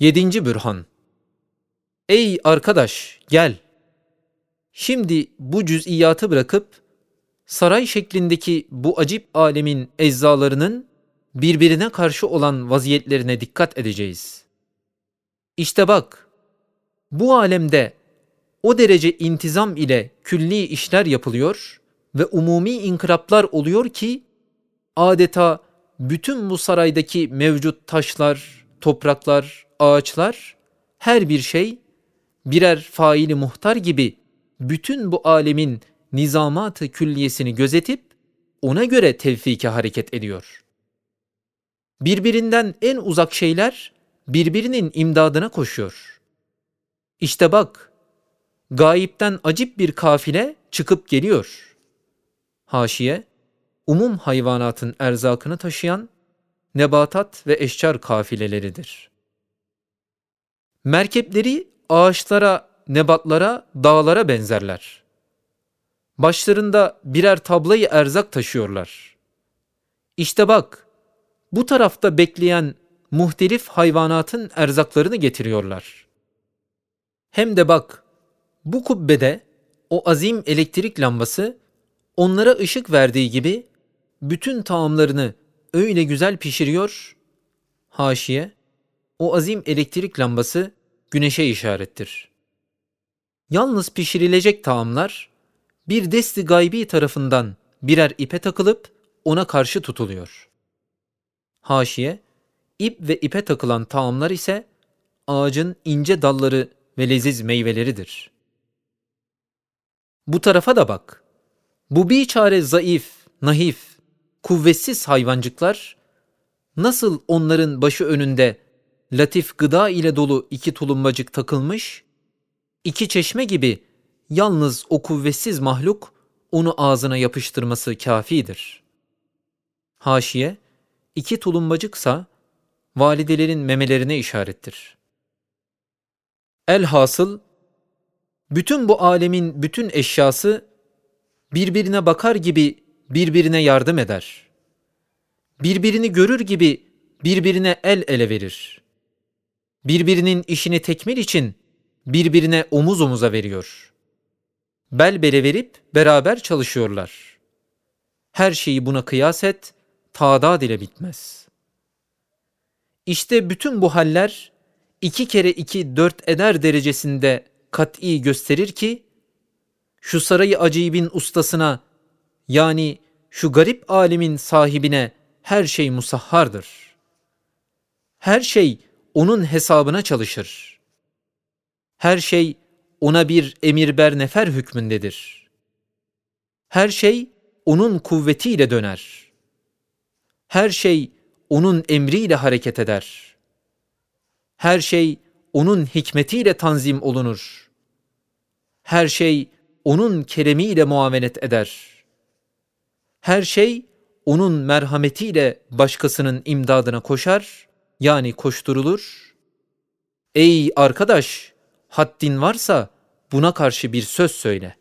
Yedinci Bürhan Ey arkadaş gel. Şimdi bu cüz'iyatı bırakıp saray şeklindeki bu acip alemin eczalarının birbirine karşı olan vaziyetlerine dikkat edeceğiz. İşte bak, bu alemde o derece intizam ile külli işler yapılıyor ve umumi inkılaplar oluyor ki adeta bütün bu saraydaki mevcut taşlar, topraklar, ağaçlar, her bir şey birer faili muhtar gibi bütün bu alemin nizamatı külliyesini gözetip ona göre tevfike hareket ediyor. Birbirinden en uzak şeyler birbirinin imdadına koşuyor. İşte bak, gayipten acip bir kafile çıkıp geliyor. Haşiye, umum hayvanatın erzakını taşıyan nebatat ve eşcar kafileleridir. Merkepleri ağaçlara, nebatlara, dağlara benzerler. Başlarında birer tablayı erzak taşıyorlar. İşte bak, bu tarafta bekleyen muhtelif hayvanatın erzaklarını getiriyorlar. Hem de bak, bu kubbede o azim elektrik lambası onlara ışık verdiği gibi bütün taamlarını öyle güzel pişiriyor. Haşiye, o azim elektrik lambası güneşe işarettir. Yalnız pişirilecek taamlar bir desti gaybi tarafından birer ipe takılıp ona karşı tutuluyor. Haşiye, ip ve ipe takılan taamlar ise ağacın ince dalları ve leziz meyveleridir. Bu tarafa da bak. Bu bir çare zayıf, nahif, kuvvetsiz hayvancıklar nasıl onların başı önünde latif gıda ile dolu iki tulumbacık takılmış, iki çeşme gibi yalnız o kuvvetsiz mahluk onu ağzına yapıştırması kafidir. Haşiye, iki tulumbacıksa validelerin memelerine işarettir. Elhasıl, bütün bu alemin bütün eşyası birbirine bakar gibi birbirine yardım eder. Birbirini görür gibi birbirine el ele verir. Birbirinin işini tekmil için birbirine omuz omuza veriyor. Bel bele verip beraber çalışıyorlar. Her şeyi buna kıyas et, tadat ile bitmez. İşte bütün bu haller iki kere iki dört eder derecesinde kat'i gösterir ki, şu sarayı acibin ustasına yani şu garip alemin sahibine her şey musahhardır. Her şey onun hesabına çalışır. Her şey ona bir emirber nefer hükmündedir. Her şey onun kuvvetiyle döner. Her şey onun emriyle hareket eder. Her şey onun hikmetiyle tanzim olunur. Her şey onun keremiyle muamelet eder. Her şey onun merhametiyle başkasının imdadına koşar, yani koşturulur. Ey arkadaş, haddin varsa buna karşı bir söz söyle.